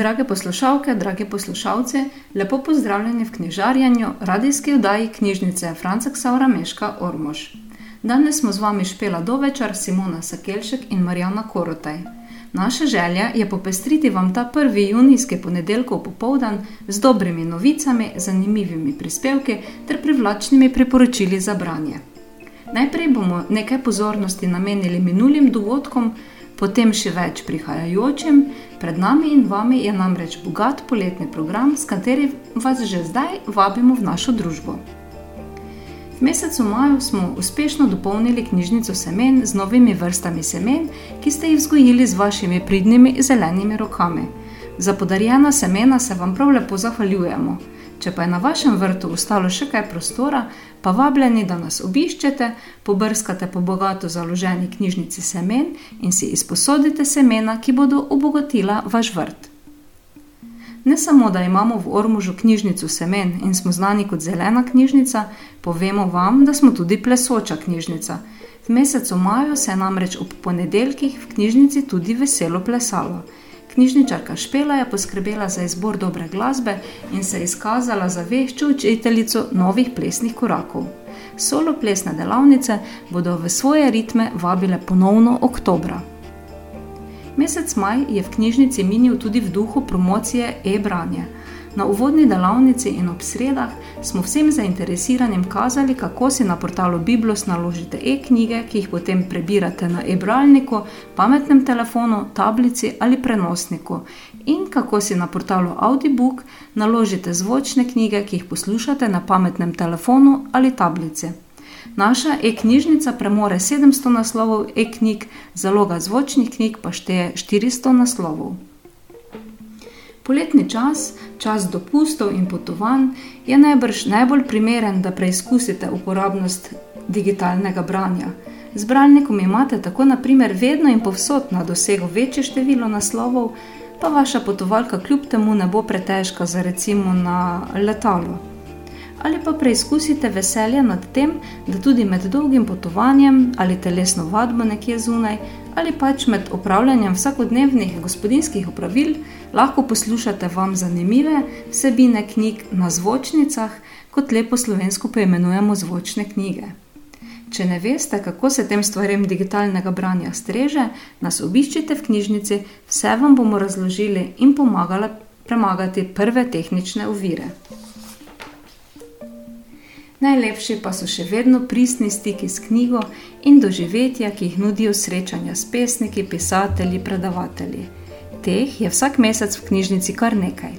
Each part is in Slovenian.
Drage poslušalke, dragi poslušalci, lepo pozdravljeni v knjižarjenju radijske oddaji knjižnice Franca Ksaura Meška Ormož. Danes smo z vami Špela Dovečar, Simona Sakelšek in Marjana Korotaj. Naša želja je popestriti vam ta prvi junijski ponedeljkov popovdan z dobrimi novicami, zanimivimi prispevki ter privlačnimi priporočili za branje. Najprej bomo nekaj pozornosti namenili minulim dogodkom, potem še več prihajajočim. Pred nami in vami je namreč bogat poletni program, s katerim vas že zdaj vabimo v našo družbo. V mesecu maju smo uspešno dopolnili knjižnico semen z novimi vrstami semen, ki ste jih vzgojili z vašimi pridnimi zelenimi rokami. Za podarjena semena se vam prav lepo zahvaljujemo. Če pa je na vašem vrtu ostalo še kaj prostora, pa vabljeni, da nas obiščete, pobrskate po bogato založeni knjižnici semen in si izposodite semena, ki bodo obogatila vaš vrt. Ne samo, da imamo v Ormužu knjižnico semen in smo znani kot zelena knjižnica, povemo vam, da smo tudi plesoča knjižnica. V mesecu maju se je namreč ob ponedeljkih v knjižnici tudi veselo plesalo. Knjižničarka Špela je poskrbela za izbor dobre glasbe in se izkazala za veščo učiteljico novih plesnih korakov. Solo plesne delavnice bodo v svoje ritme vabile ponovno oktobra. Mesec maj je v knjižnici minil tudi v duhu promocije e-branja. Na uvodni delavnici in ob sredah smo vsem zainteresiranim kazali, kako si na portalu Biblos naložite e-knjige, ki jih potem prebirate na e-bralniku, pametnem telefonu, tablici ali prenosniku, in kako si na portalu Audiobook naložite zvočne knjige, ki jih poslušate na pametnem telefonu ali tablici. Naša e-knjižnica premore 700 naslovov e-knjig, zaloga zvočnih knjig pa šteje 400 naslovov. Poletni čas, čas dopustov in potovanj, je najbrž najbolj primeren, da preizkusite uporabnost digitalnega branja. Z bralnikom imate tako naprimer vedno in povsod na dosegu večje število naslovov, pa vaša potovalka kljub temu ne bo pretežka za recimo na letalo. Ali pa preizkusite veselje nad tem, da tudi med dolgim potovanjem ali telesno vadbo nekje zunaj, ali pač med opravljanjem vsakodnevnih gospodinskih opravil, lahko poslušate vam zanimive vsebine knjig na zvočnicah, kot lepo slovensko poimenujemo zvočne knjige. Če ne veste, kako se tem stvarem digitalnega branja streže, nas obiščite v knjižnici, vse vam bomo razložili in pomagali premagati prve tehnične ovire. Najlepši pa so še vedno pristni stiki s knjigo in doživetja, ki jih nudijo srečanja s pesniki, pisatelji, predavatelji. Teh je vsak mesec v knjižnici kar nekaj.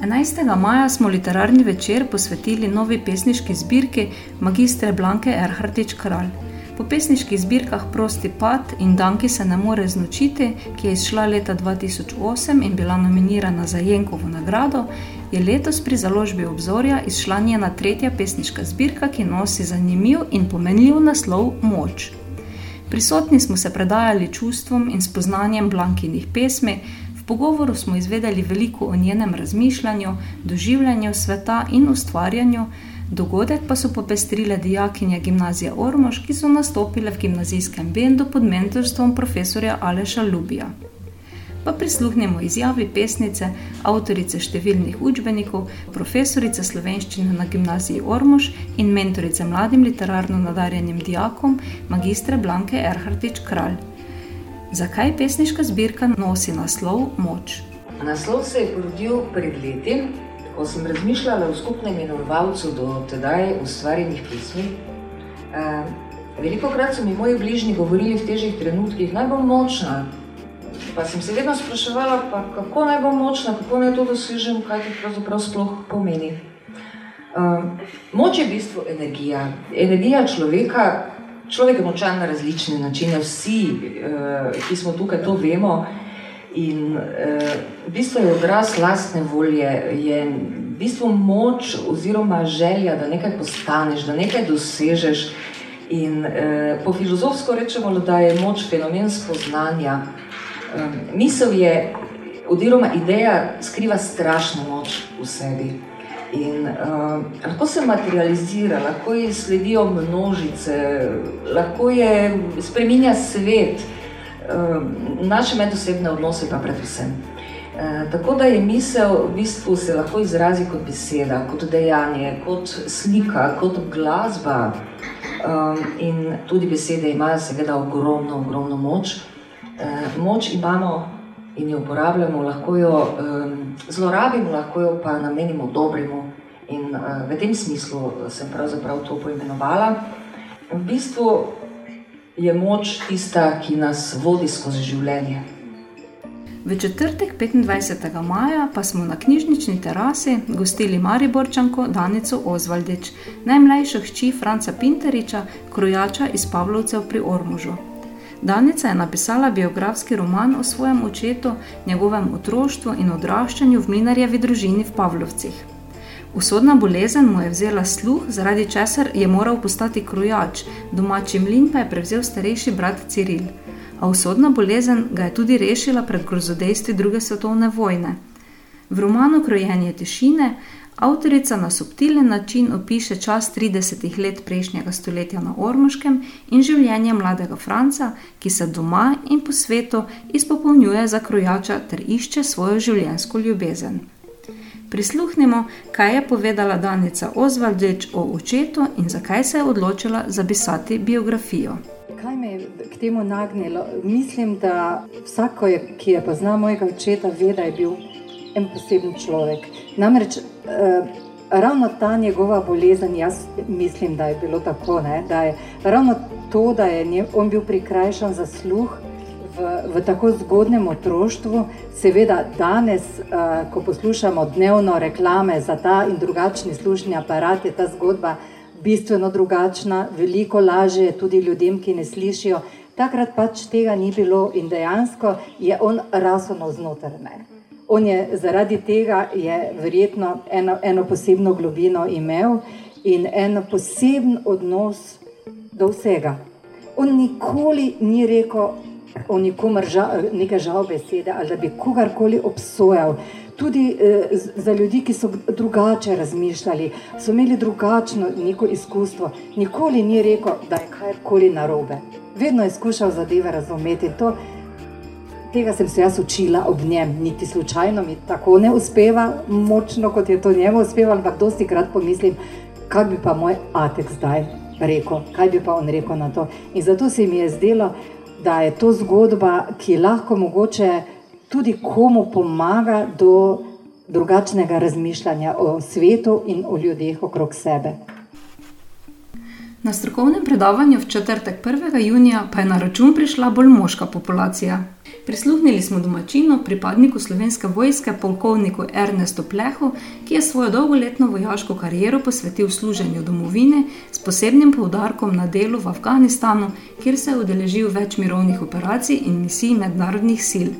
11. maja smo literarni večer posvetili novi pesniški zbirki magistre Blanke Erhardič Kralj. Po pesniških zbirkah Prosti pad in Dan, ki se ne more znočiti, ki je izšla leta 2008 in bila nominirana za Jenkovo nagrado, je letos pri založbi obzorja izšla njena tretja pesniška zbirka, ki nosi zanimiv in pomenljiv naslov Moč. Prisotni smo se predajali čustvom in spoznanjem Blankinih pesmi, v pogovoru smo izvedeli veliko o njenem razmišljanju, doživljanju sveta in ustvarjanju, dogodek pa so popestrile dijakinje gimnazije Ormož, ki so nastopile v gimnazijskem bendu pod mentorstvom profesorja Aleša Lubija pa prisluhnemo izjavi pesnice, avtorice številnih učbenikov, profesorice slovenščine na gimnaziji Ormož in mentorice mladim literarno nadarjenim dijakom, magistre Blanke Erhardič Kralj. Zakaj pesniška zbirka nosi naslov Moč? Naslov se je porodil pred leti, ko sem razmišljala o skupnem imenovalcu do tedaj ustvarjenih pismi. Uh, Veliko krat so mi moji bližnji govorili v težjih trenutkih, naj bom močna, Pa sem se vedno spraševala, pa kako naj bom močna, kako naj to dosežem, kaj to pravzaprav sploh pomeni. Um, moč je v bistvu energija. Energija človeka, človek je močan na različne načine, vsi, uh, ki smo tukaj, to vemo. In uh, v bistvu je odraz lastne volje, je v bistvu moč oziroma želja, da nekaj postaneš, da nekaj dosežeš. In uh, po filozofsko rečemo, da je moč fenomen spoznanja misel je, oziroma ideja skriva strašno moč v sebi. In um, lahko se materializira, lahko ji sledijo množice, lahko je spremenja svet, um, naše medosebne odnose pa predvsem. E, tako da je misel v bistvu se lahko izrazi kot beseda, kot dejanje, kot slika, kot glasba. Um, in tudi besede imajo seveda ogromno, ogromno moč. E, moč imamo in jo uporabljamo, lahko jo um, zlorabimo, lahko jo pa namenimo dobremu. In uh, v tem smislu sem pravzaprav to poimenovala. V bistvu je moč tista, ki nas vodi skozi življenje. V četrtek 25. maja pa smo na knjižnični terasi gostili Mariborčanko Danico Ozvaldič, najmlajšo hči Franca Pinteriča, krojača iz Pavlovcev pri Ormužu. Danica je napisala biografski roman o svojem očetu, njegovem otroštvu in odraščanju v mlinarjevi družini v Pavlovcih. Usodna bolezen mu je vzela sluh, zaradi česar je moral postati krojač, domači mlin pa je prevzel starejši brat Ciril a usodna bolezen ga je tudi rešila pred grozodejstvi druge svetovne vojne. V romanu Krojenje tišine avtorica na subtilen način opiše čas 30 let prejšnjega stoletja na Ormoškem in življenje mladega Franca, ki se doma in po svetu izpopolnjuje za krojača ter išče svojo življenjsko ljubezen. Prisluhnimo, kaj je povedala Danica Ozvaldič o očetu in zakaj se je odločila zapisati biografijo kaj me je k temu nagnilo? Mislim, da vsak, ki je poznal mojega očeta, ve, da je bil en poseben človek. Namreč eh, ravno ta njegova bolezen, jaz mislim, da je bilo tako, ne? da je ravno to, da je on bil prikrajšan za sluh. V, v tako zgodnem otroštvu, seveda danes, uh, ko poslušamo dnevno reklame za ta in drugačni slušni aparat, je ta zgodba bistveno drugačna, veliko lažje je tudi ljudem, ki ne slišijo. Takrat pač tega ni bilo in dejansko je on rasel znotraj. On je zaradi tega je verjetno eno, eno posebno globino imel in en poseben odnos do vsega. On nikoli ni rekel o nikomer žal, neke žal besede ali da bi kogarkoli obsojal tudi eh, za ljudi, ki so drugače razmišljali, so imeli drugačno neko izkustvo. Nikoli ni rekel, da je karkoli narobe. Vedno je skušal zadeve razumeti. To, tega sem se jaz učila ob njem, niti slučajno mi tako ne uspeva, močno kot je to njemu uspevalo, ampak dosti krat pomislim, kaj bi pa moj atek zdaj rekel, kaj bi pa on rekel na to. In zato se mi je zdelo, da je to zgodba, ki lahko mogoče tudi komu pomaga do drugačnega razmišljanja o svetu in o ljudeh okrog sebe. Na strokovnem predavanju v četrtek 1. junija pa je na račun prišla bolj moška populacija. Prisluhnili smo domačinu, pripadniku slovenske vojske, polkovniku Ernestu Plehu, ki je svojo dolgoletno vojaško kariero posvetil služenju domovine s posebnim poudarkom na delu v Afganistanu, kjer se je udeležil več mirovnih operacij in misij mednarodnih sil.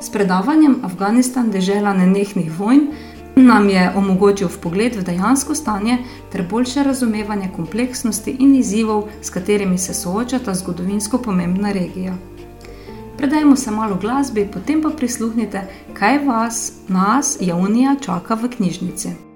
S predavanjem Afganistan, dežela nenehnih vojn, nam je omogočil pogled v dejansko stanje ter boljše razumevanje kompleksnosti in izzivov, s katerimi se soočata zgodovinsko pomembna regija. Predajmo se malo glasbi, potem pa prisluhnite, kaj vas, nas, javnija, čaka v knjižnici.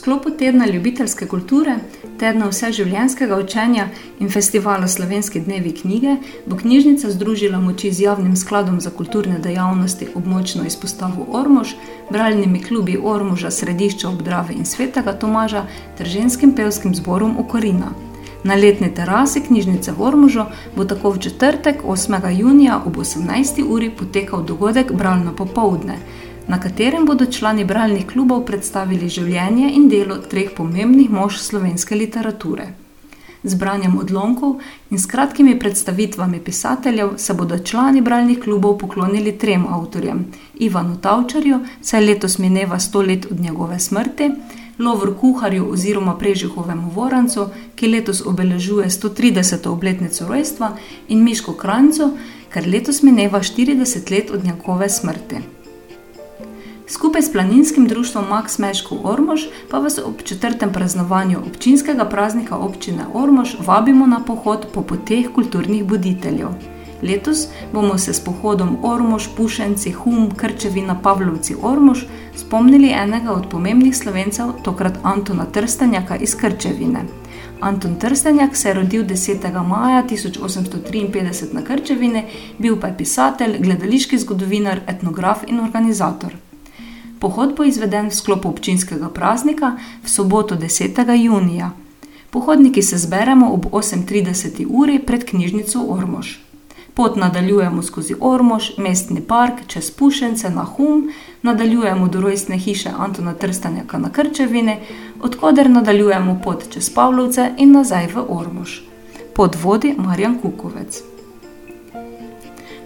Sklopu tedna ljubiteljske kulture, tedna vseživljenjskega učenja in festivala Slovenske dnevi knjige bo knjižnica združila moči z javnim skladom za kulturne dejavnosti območno izpostavo Ormož, bralnimi klubi Ormoža, Središča obdrave in Svetega Tomaža ter ženskim pevskim zborom Okorina. Na letni terasi knjižnice v Ormužu bo tako v četrtek, 8. junija ob 18. uri potekal dogodek Bralno popovdne, na katerem bodo člani bralnih klubov predstavili življenje in delo treh pomembnih mož slovenske literature. Z branjem odlomkov in s kratkimi predstavitvami pisateljev se bodo člani bralnih klubov poklonili trem avtorjem: Ivanu Tavčarju, saj letos mineva sto let od njegove smrti, Lovru Kuharju oziroma Prežihovemu Vorancu, ki letos obeležuje 130. obletnico rojstva, in Miško Krancu, ker letos mineva 40 let od njegove smrti. Skupaj s planinskim društvom Max Meško Ormož pa vas ob četrtem praznovanju občinskega praznika občine Ormož vabimo na pohod po poteh kulturnih buditeljev. Letos bomo se s pohodom Ormož, Pušenci, Hum, Krčevina, Pavlovci, Ormož spomnili enega od pomembnih slovencev, tokrat Antona Trstenjaka iz Krčevine. Anton Trstenjak se je rodil 10. maja 1853 na Krčevini, bil pa je pisatelj, gledališki zgodovinar, etnograf in organizator. Pohod bo izveden v sklopu občinskega praznika v soboto 10. junija. Pohodniki se zberemo ob 8:30 uri pred knjižnico Ormož. Pot nadaljujemo skozi Ormož, mestni park, čez Pušence na Hum, nadaljujemo do rojstne hiše Antona Trstanjaka na Krčevini, odkuder nadaljujemo pot čez Pavlovce in nazaj v Ormož. Pod vodi Marjan Kukovec.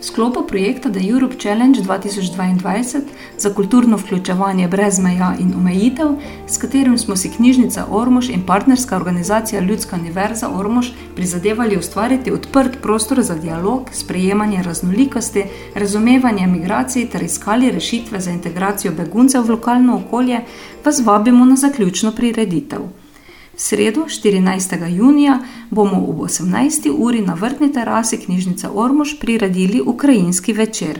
Sklopu projekta The Europe Challenge 2022 za kulturno vključevanje brez meja in omejitev, s katerim smo si knjižnica Ormož in partnerska organizacija Ljudska univerza Ormož prizadevali ustvariti odprt prostor za dialog, sprejemanje raznolikosti, razumevanje migracij ter iskali rešitve za integracijo beguncev v lokalno okolje, vas vabimo na zaključno prireditev. V sredo, 14. junija, bomo ob 18. uri na vrtni terasi knjižnice Ormož priredili Ukrajinski večer.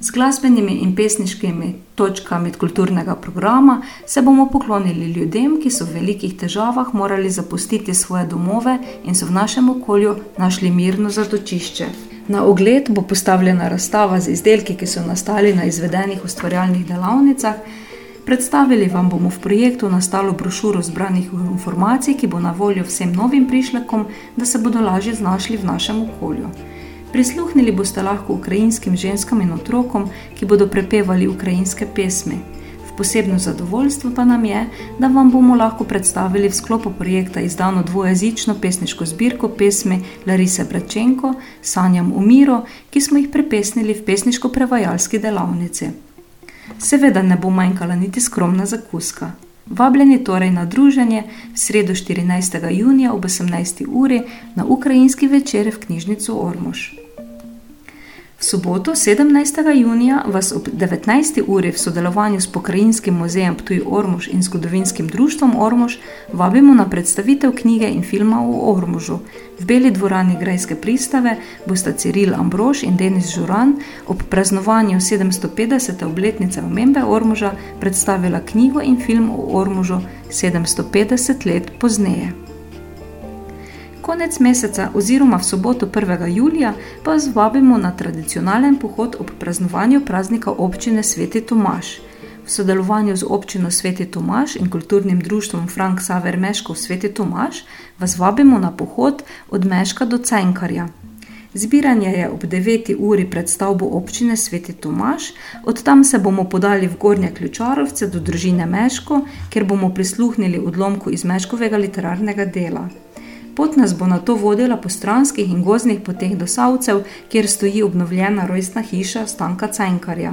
Z glasbenimi in pesniškimi točkami kulturnega programa se bomo poklonili ljudem, ki so v velikih težavah morali zapustiti svoje domove in so v našem okolju našli mirno zatočišče. Na ogled bo postavljena razstava z izdelki, ki so nastali na izvedenih ustvarjalnih delavnicah. Predstavili vam bomo v projektu nastalo brošuro zbranih informacij, ki bo na voljo vsem novim prišlekom, da se bodo lažje znašli v našem okolju. Prisluhnili boste lahko ukrajinskim ženskam in otrokom, ki bodo prepevali ukrajinske pesmi. V posebno zadovoljstvo pa nam je, da vam bomo lahko predstavili v sklopu projekta izdano dvojezično pesniško zbirko pesmi Larise Bračenko Sanjam o miru, ki smo jih prepesnili v pesniško-prevajalski delavnici. Seveda ne bo manjkala niti skromna zakuska. Vabljeni torej na druženje v sredo 14. junija ob 18. uri na ukrajinski večer v knjižnico Ormož. V soboto 17. junija vas ob 19. uri v sodelovanju s Pokrajinskim muzejem Ptuj Ormož in zgodovinskim društvom Ormož vabimo na predstavitev knjige in filma o Ormožu. V beli dvorani Grajske pristave bosta Ciril Ambrož in Denis Žuran ob praznovanju 750. obletnice omembe Ormoža predstavila knjigo in film o Ormožu 750 let pozneje. Konec meseca oziroma v soboto 1. julija pa vas vabimo na tradicionalen pohod ob praznovanju praznika občine Sveti Tomaš. V sodelovanju z občino Sveti Tomaš in kulturnim društvom Frank Saver Meškov Sveti Tomaš vas vabimo na pohod od Meška do Cenkarja. Zbiranje je ob 9. uri pred stavbo občine Sveti Tomaš, od tam se bomo podali v Gornje Ključarovce do družine Meško, kjer bomo prisluhnili odlomku iz Meškovega literarnega dela. Pot nas bo na to vodila po stranskih in gozdnih poteh do Savcev, kjer stoji obnovljena rojstna hiša Stanka Cenkarja.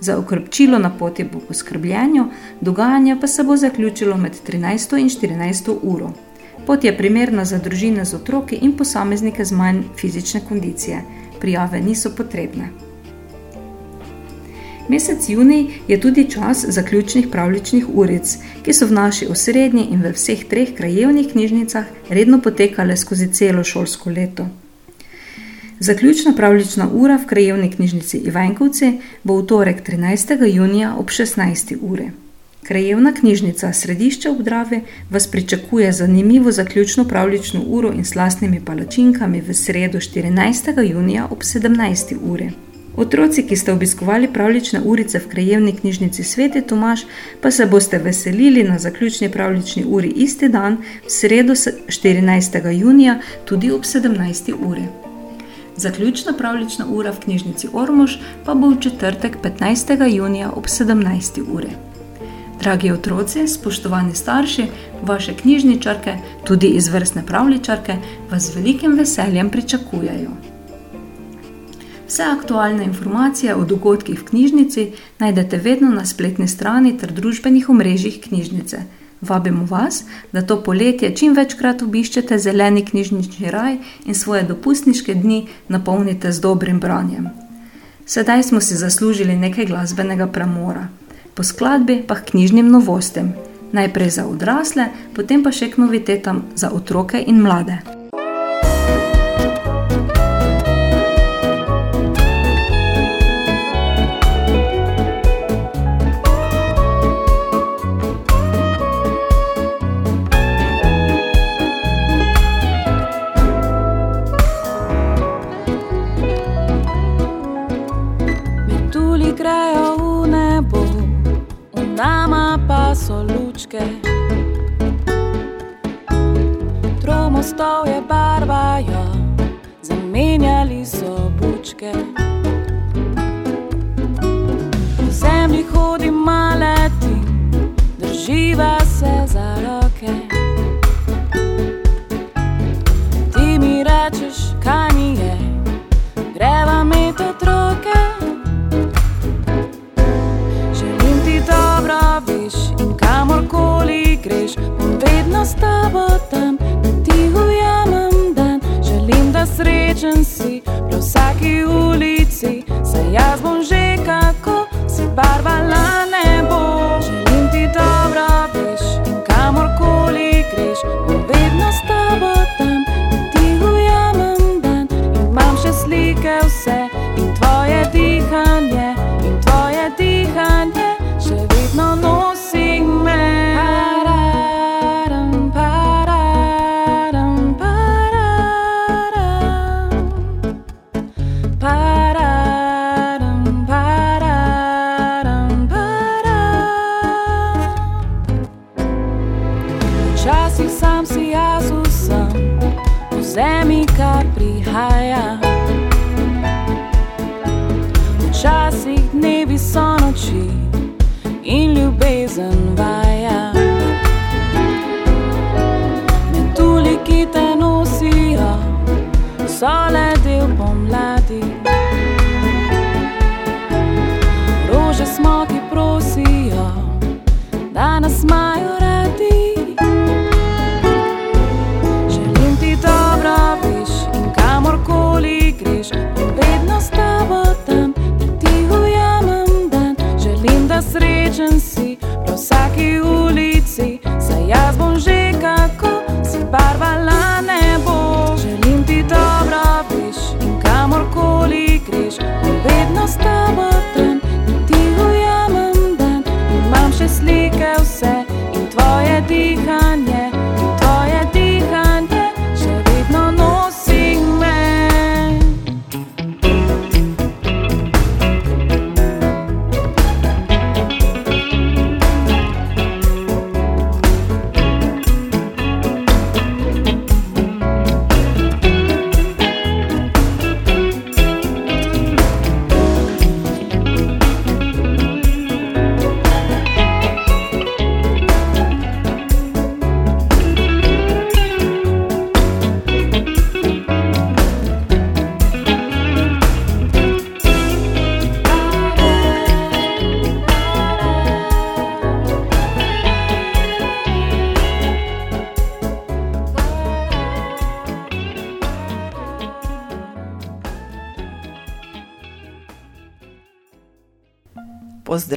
Za okrepčilo na poti bo poskrbljeno, dogajanje pa se bo zaključilo med 13 in 14 uro. Pot je primerna za družine z otroki in posameznike z manj fizične kondicije. Prijave niso potrebne. Mesec juni je tudi čas zaključnih pravličnih uric, ki so v naši osrednji in v vseh treh krajevnih knjižnicah redno potekale skozi celo šolsko leto. Zaključna pravlična ura v krajevni knjižnici Ivankovci bo v torek 13. junija ob 16. uri. Krajevna knjižnica Središče obdrave vas pričakuje zanimivo zaključno pravlično uro in slastnimi palačinkami v sredo 14. junija ob 17. uri. Otroci, ki ste obiskovali pravlične urice v krajevni knjižnici Sveti Tomaš, pa se boste veselili na zaključni pravlični uri isti dan, v sredo 14. junija, tudi ob 17. uri. Zaključna pravlična ura v knjižnici Ormož pa bo v četrtek 15. junija ob 17. uri. Dragi otroci, spoštovani starši, vaše knjižničarke, tudi izvrstne pravličarke, vas z velikim veseljem pričakujejo. Vse aktualne informacije o dogodkih v knjižnici najdete vedno na spletni strani ter družbenih omrežjih knjižnice. Vabimo vas, da to poletje čim večkrat obiščete zeleni knjižnični raj in svoje dopustniške dni napolnite z dobrim branjem. Sedaj smo si zaslužili nekaj glasbenega premora, po skladbi pa k knjižnim novostem, najprej za odrasle, potem pa še k novitetam za otroke in mlade.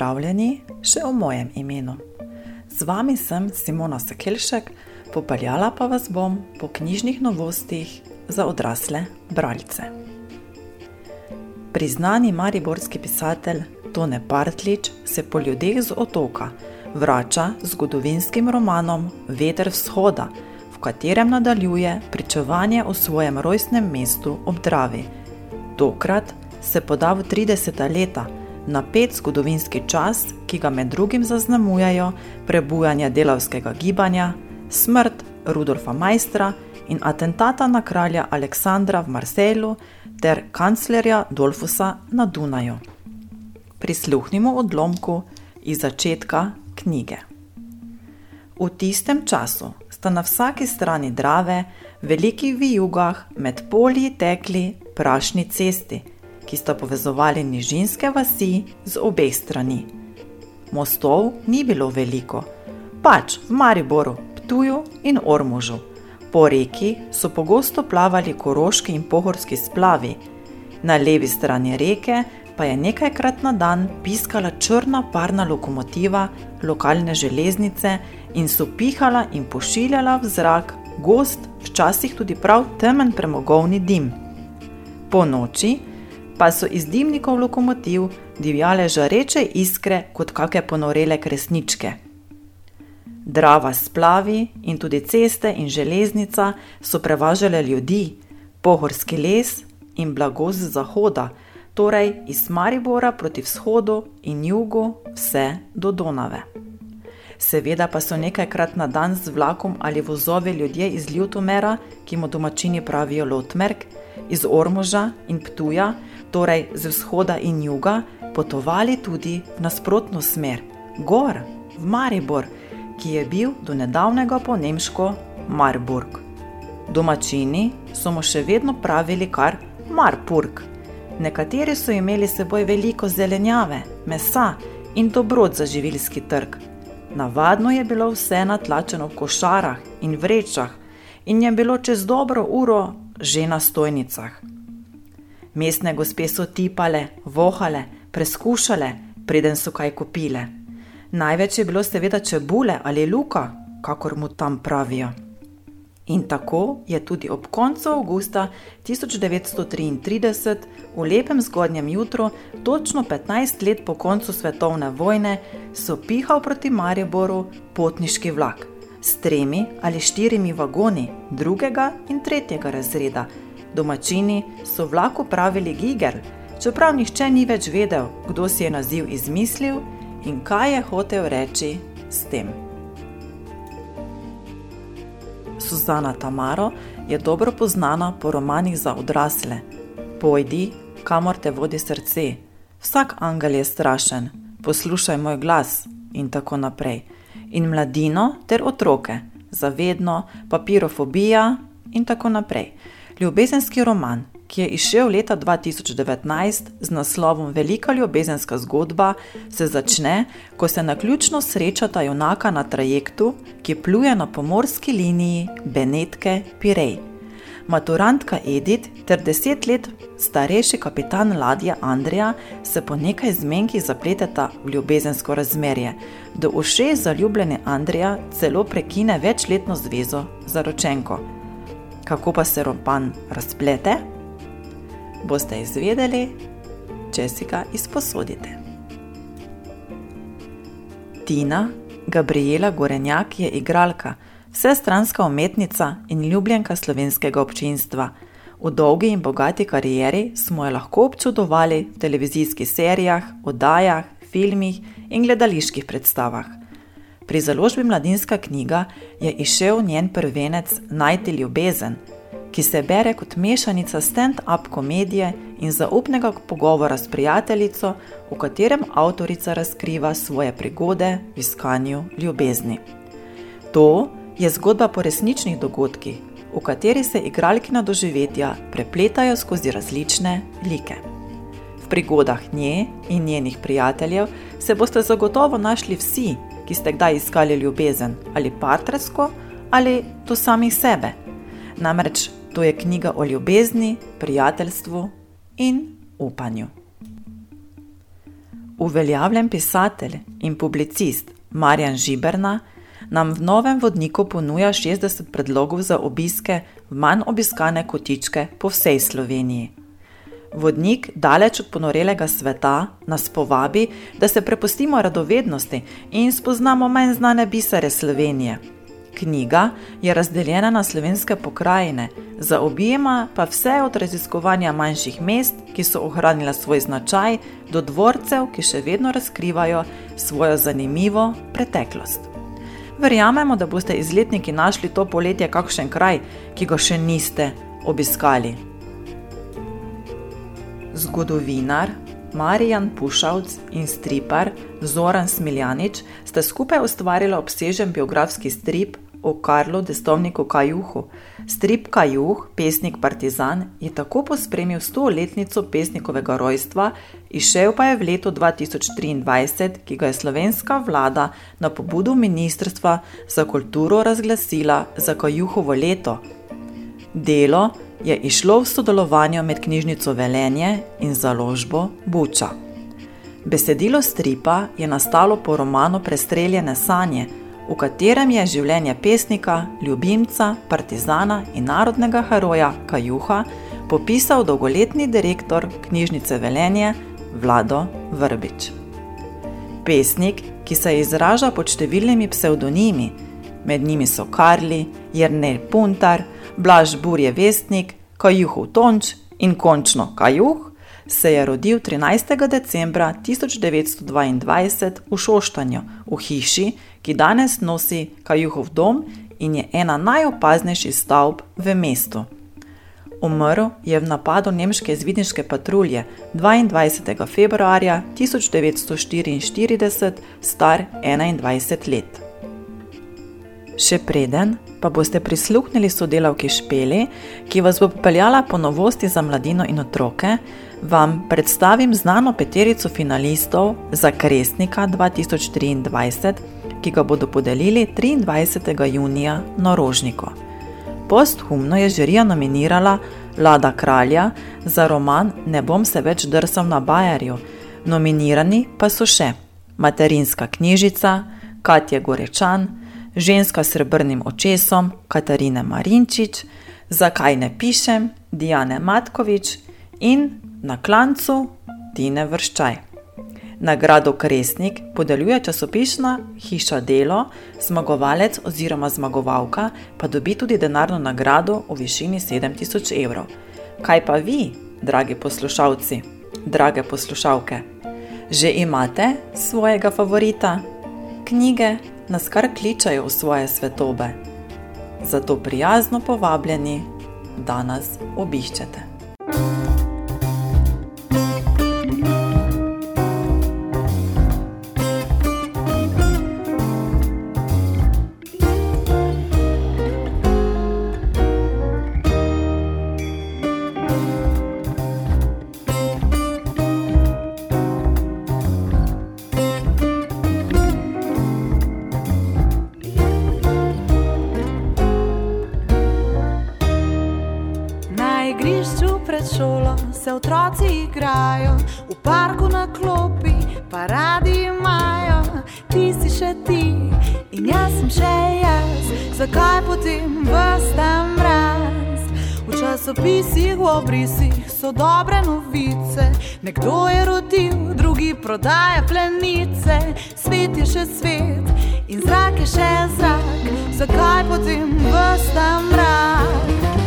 Pozdravljeni še o mojem imenu. Z vami sem Simona Sekelšek, popeljala pa vas bom po knjižnih novostih za odrasle bralce. Priznani mariborski pisatelj Tone Partlič se po ljudeh z otoka vrača z zgodovinskim romanom Veter vzhoda, v katerem nadaljuje pričevanje o svojem rojstnem mestu ob Dravi. Tokrat se poda v 30. leta, napet zgodovinski čas, ki ga med drugim zaznamujajo prebujanje delavskega gibanja, smrt Rudolfa Majstra in atentata na kralja Aleksandra v Marsejlu ter kanclerja Dolfusa na Dunaju. Prisluhnimo odlomku iz začetka knjige. V tistem času sta na vsaki strani Drave, velikih vijugah med polji tekli prašni cesti, ki sta povezovali nižinske vasi z obeh strani. Mostov ni bilo veliko, pač v Mariboru, Ptuju in Ormužu. Po reki so pogosto plavali koroški in pohorski splavi, na levi strani reke pa je nekajkrat na dan piskala črna parna lokomotiva lokalne železnice in so pihala in pošiljala v zrak gost, včasih tudi prav temen premogovni dim. Po noči pa so iz dimnikov lokomotiv divjale žareče iskre kot kakšne ponorele kresničke. Drava splavi in tudi ceste in železnica so prevažale ljudi, pohorski les in blago z zahoda, torej iz Maribora proti vzhodu in jugu vse do Donave. Seveda pa so nekajkrat na dan z vlakom ali vozovi ljudje iz Ljutomera, ki mu domačini pravijo Lotmerk, iz Ormoža in Ptuja, torej z vzhoda in juga, potovali tudi v nasprotno smer, gor, v Maribor, ki je bil do nedavnega po nemško Marburg. Domačini so mu še vedno pravili kar Marburg. Nekateri so imeli s seboj veliko zelenjave, mesa in dobrot za živilski trg. Navadno je bilo vse natlačeno v košarah in vrečah, in je bilo čez dobro uro že na stojnicah. Mestne gospe so tipale, vohale, preskušale, preden so kaj kupile. Največ je bilo seveda čebule ali luka, kakor mu tam pravijo. In tako je tudi ob koncu avgusta 1933, v lepem zgodnjem jutru, točno 15 let po koncu svetovne vojne, sopihal proti Mariboru potniški vlak s tremi ali štirimi vagoni drugega in tretjega razreda. Domačini so vlaku pravili Giger, čeprav nihče ni več vedel, kdo si je naziv izmislil in kaj je hotel reči s tem. Suzana Tamaro je dobro poznana po romanih za odrasle. Pojdi, kamor te vodi srce. Vsak angel je strašen, poslušaj moj glas in tako naprej. In mladino ter otroke, zavedno, papirofobija in tako naprej. Ljubezenski roman, ki je izšel leta 2019 z naslovom Velika ljubezenska zgodba, se začne, ko se na ključno srečata junaka na trajektu, ki pluje na pomorski liniji Benetke Pirej. Maturantka Edith ter deset let starejši kapitan ladje Andreja se po nekaj zmenki zapleteta v ljubezensko razmerje, do ušes zaljubljene Andreja celo prekine večletno zvezo za ročenko. Kako pa se roman razplete? boste izvedeli, če si ga izposodite. Tina Gabriela Gorenjak je igralka, vsestranska umetnica in ljubljenka slovenskega občinstva. V dolgi in bogati karieri smo jo lahko občudovali v televizijskih serijah, oddajah, filmih in gledaliških predstavah. Pri založbi Mladinska knjiga je išel njen prvenec Najti ljubezen, ki se bere kot mešanica stand-up komedije in zaupnega pogovora s prijateljico, v katerem avtorica razkriva svoje prigode v iskanju ljubezni. To je zgodba po resničnih dogodkih, v kateri se igralkina doživetja prepletajo skozi različne like. V prigodah nje in njenih prijateljev se boste zagotovo našli vsi, ki ste kdaj iskali ljubezen ali partnersko ali to samih sebe. Namreč To je knjiga o ljubezni, prijateljstvu in upanju. Uveljavljen pisatelj in publicist Marjan Žiberna nam v novem vodniku ponuja 60 predlogov za obiske v manj obiskane kotičke po vsej Sloveniji. Vodnik, daleč od ponorelega sveta, nas povabi, da se prepustimo radovednosti in spoznamo manj znane bisare Slovenije. Knjiga je razdeljena na slovenske pokrajine, zaobjema pa vse od raziskovanja manjših mest, ki so ohranila svoj značaj, do dvorcev, ki še vedno razkrivajo svojo zanimivo preteklost. Verjamemo, da boste izletniki našli to poletje kakšen kraj, ki ga še niste obiskali. Zgodovinar Marijan Pušavc in stripar Zoran Smiljanič sta skupaj ustvarila obsežen biografski strip o Karlu Destovniku Kajuhu. Strip Kajuh, pesnik Partizan, je tako pospremil 100-letnico pesnikovega rojstva, izšel pa je v letu 2023, ki ga je slovenska vlada na pobudo Ministrstva za kulturo razglasila za Kajuhovo leto. Delo je išlo v sodelovanju med knjižnico Velenje in založbo Buča. Besedilo stripa je nastalo po romanu Prestreljene sanje, v katerem je življenje pesnika, ljubimca, partizana in narodnega heroja Kajuha popisal dolgoletni direktor knjižnice Velenje Vlado Vrbič. Pesnik, ki se izraža pod številnimi psevdonimi, med njimi so Karli, Jrnej Puntar, Blaž Burje Vestnik, Kajuhov Tonč in končno Kajuh, se je rodil 13. decembra 1922 v Šoštanju, v hiši, ki danes nosi Kajuhov dom in je ena najopaznejših stavb v mestu. Umrl je v napadu nemške izvidniške patrulje 22. februarja 1944, star 21 let. Še preden pa boste prisluhnili sodelavki Špeli, ki vas bo popeljala po novosti za mladino in otroke, vam predstavim znano peterico finalistov za Kresnika 2023, ki ga bodo podelili 23. junija na Rožniku. Posthumno je žirija nominirala Lada Kralja za roman Ne bom se več drsal na Bajarju, nominirani pa so še Materinska knjižica, Katja Gorečan, Ženska s srebrnim očesom, Katarina Marinčič, Zakaj ne pišem, Diane Matkovič in na klancu Tine Vrščaj. Nagrado Kresnik podeljuje časopisna hiša Delo, zmagovalec oziroma zmagovalka pa dobi tudi denarno nagrado v višini 7000 evrov. Kaj pa vi, dragi poslušalci, drage poslušalke? Že imate svojega favorita? Knjige nas kar kličajo v svoje svetobe. zato prijazno povabljeni, da nas obiščete. Igrajo, v parku na klopi pa radi imajo. Ti si še ti in jaz sem še jaz, zakaj potem vsta mraz? V časopisih, v obrisih so dobre novice, nekdo je rodil, drugi prodaja plenice. Svet je še svet in zrak je še zrak, zakaj potem vsta mraz?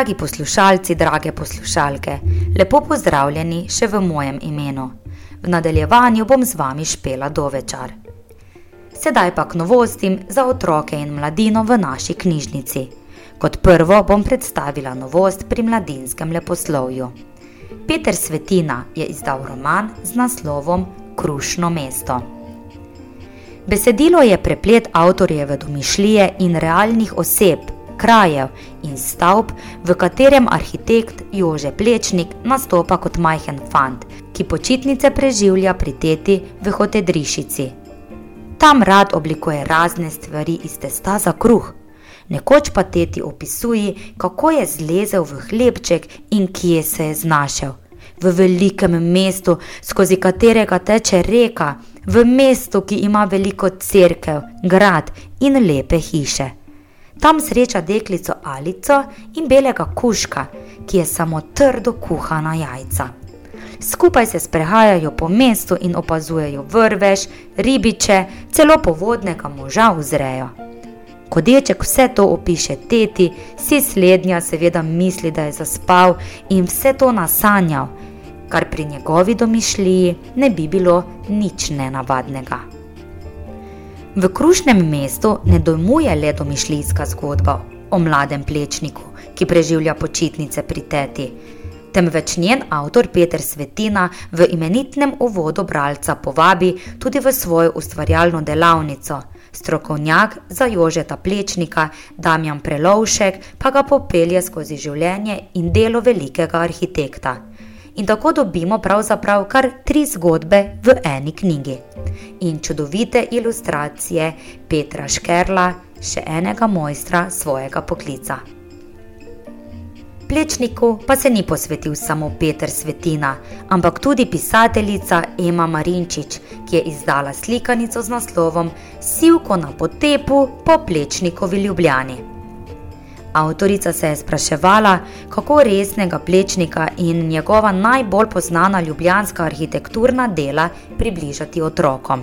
Dragi poslušalci, drage poslušalke, lepo pozdravljeni še v mojem imenu. V nadaljevanju bom z vami špela dovečar. Sedaj pa k novostim za otroke in mladino v naši knjižnici. Kot prvo bom predstavila novost pri mladinskem leposlovju. Peter Svetina je izdal roman z naslovom Krušno mesto. Besedilo je preplet avtorjeve domišljije in realnih oseb, krajev in stavb, v katerem arhitekt Jože Plečnik nastopa kot majhen fant, ki počitnice preživlja pri teti v hotedrišici. Tam rad oblikuje razne stvari iz testa za kruh. Nekoč pa teti opisuje, kako je zlezel v hlebček in kje se je znašel. V velikem mestu, skozi katerega teče reka, v mestu, ki ima veliko cerkev, grad in lepe hiše. Tam sreča deklico Alico in belega kuška, ki je samo trdo kuhana jajca. Skupaj se sprehajajo po mestu in opazujejo vrvež, ribiče, celo povodnega moža vzrejo. Ko deček vse to opiše teti, si slednja seveda misli, da je zaspal in vse to nasanjal, kar pri njegovi domišljiji ne bi bilo nič nenavadnega. V krušnem mestu ne dojmuje le domišljijska zgodba o mladem plečniku, ki preživlja počitnice pri teti, temveč njen avtor Peter Svetina v imenitnem uvodu bralca povabi tudi v svojo ustvarjalno delavnico. Strokovnjak za Jožeta Plečnika, Damjan Prelovšek, pa ga popelje skozi življenje in delo velikega arhitekta. In tako dobimo pravzaprav kar tri zgodbe v eni knjigi. In čudovite ilustracije Petra Škerla, še enega mojstra svojega poklica. Plečniku pa se ni posvetil samo Peter Svetina, ampak tudi pisateljica Ema Marinčič, ki je izdala slikanico z naslovom Sivko na potepu po Plečnikovi ljubljani. Avtorica se je spraševala, kako resnega plečnika in njegova najbolj znana ljubljanska arhitekturna dela približati otrokom.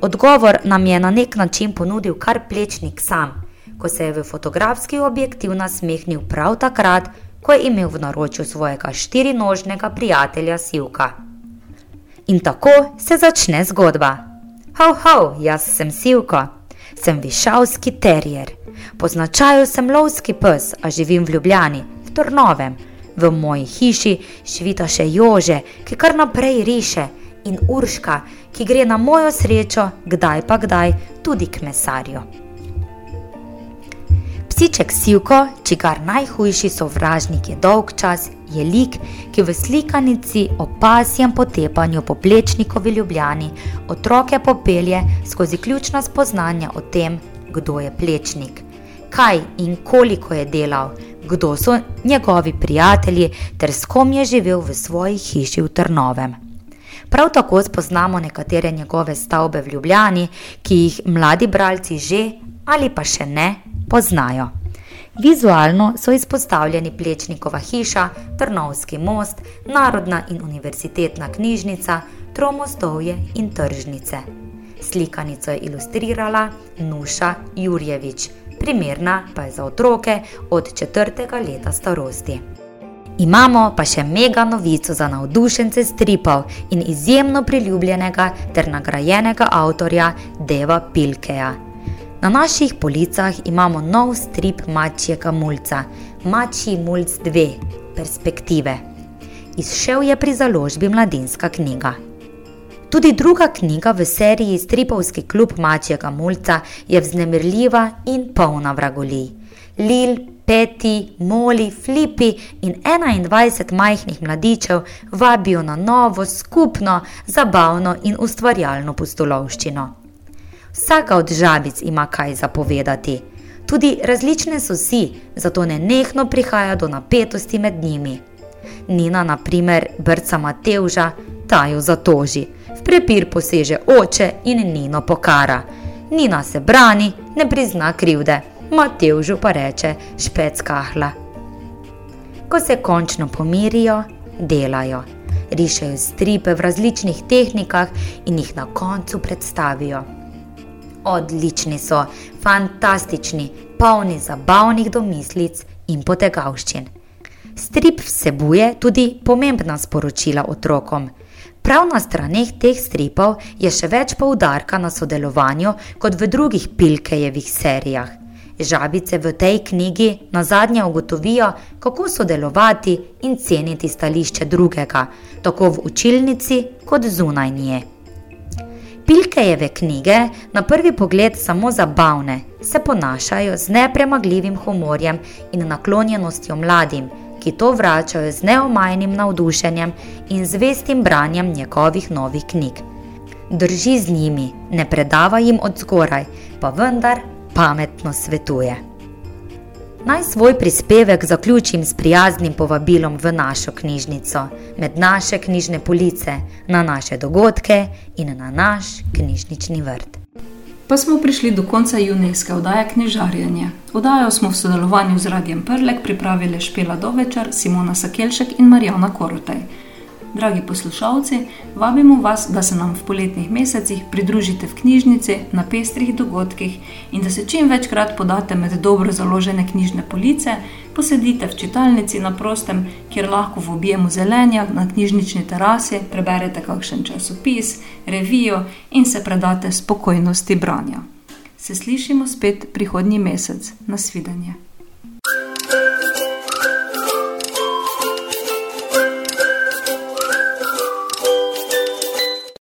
Odgovor nam je na nek način ponudil kar plečnik sam ko se je v fotografski objektiv nasmehnil prav takrat, ko je imel v naročju svojega štirinožnega prijatelja Sivka. In tako se začne zgodba. Ho, ho, jaz sem Sivko, sem višavski terjer. Po značaju sem lovski pes, a živim v Ljubljani, v Trnovem. V moji hiši živita še Jože, ki kar naprej riše, in Urška, ki gre na mojo srečo, kdaj pa kdaj, tudi k mesarju. Psiček Sivko, čigar najhujši sovražnik je dolg čas, je lik, ki v slikanici o pasjem potepanju po plečnikovi ljubljani otroke popelje skozi ključna spoznanja o tem, kdo je plečnik, kaj in koliko je delal, kdo so njegovi prijatelji ter s kom je živel v svoji hiši v Trnovem. Prav tako spoznamo nekatere njegove stavbe v Ljubljani, ki jih mladi bralci že ali pa še ne poznajo. Vizualno so izpostavljeni Plečnikova hiša, Trnovski most, Narodna in univerzitetna knjižnica, Tromostovje in tržnice. Slikanico je ilustrirala Nuša Jurjevič, primerna pa je za otroke od četrtega leta starosti. Imamo pa še mega novico za navdušence stripov in izjemno priljubljenega ter nagrajenega avtorja Deva Pilkeja. Na naših policah imamo nov strip Mačjega mulca, Mačji mulc 2, perspektive. Izšel je pri založbi Mladinska knjiga. Tudi druga knjiga v seriji Stripovski klub Mačjega mulca je vznemirljiva in polna vragolij. Lil, Peti, Moli, Flipi in 21 majhnih mladičev vabijo na novo, skupno, zabavno in ustvarjalno pustolovščino. Vsaka od žabic ima kaj zapovedati. Tudi različne so si, zato ne nehno prihaja do napetosti med njimi. Nina, na primer, brca Mateuža, ta jo zatoži, v prepir poseže oče in Nino pokara. Nina se brani, ne prizna krivde, Mateužu pa reče špec kahla. Ko se končno pomirijo, delajo. Rišejo stripe v različnih tehnikah in jih na koncu predstavijo odlični so, fantastični, polni zabavnih domislic in potegavščin. Strip vsebuje tudi pomembna sporočila otrokom. Prav na straneh teh stripov je še več poudarka na sodelovanju kot v drugih Pilkejevih serijah. Žabice v tej knjigi na zadnje ugotovijo, kako sodelovati in ceniti stališče drugega, tako v učilnici kot zunaj nje. Pilkejeve knjige, na prvi pogled samo zabavne, se ponašajo z nepremagljivim humorjem in naklonjenostjo mladim, ki to vračajo z neomajnim navdušenjem in zvestim branjem njegovih novih knjig. Drži z njimi, ne predava jim od zgoraj, pa vendar pametno svetuje. Naj svoj prispevek zaključim s prijaznim povabilom v našo knjižnico, med naše knjižne police, na naše dogodke in na naš knjižnični vrt. Pa smo prišli do konca junijske oddaje Knjižarjenje. Oddajo smo v sodelovanju z Radijem Prlek pripravili Špela Dovečar, Simona Sakelšek in Marijana Korotaj. Dragi poslušalci, vabimo vas, da se nam v poletnih mesecih pridružite v knjižnici na pestrih dogodkih in da se čim večkrat podate med dobro založene knjižne police, posedite v čitalnici na prostem, kjer lahko v objemu zelenja na knjižnični terasi preberete kakšen časopis, revijo in se predate spokojnosti branja. Se slišimo spet prihodnji mesec. Nasvidenje.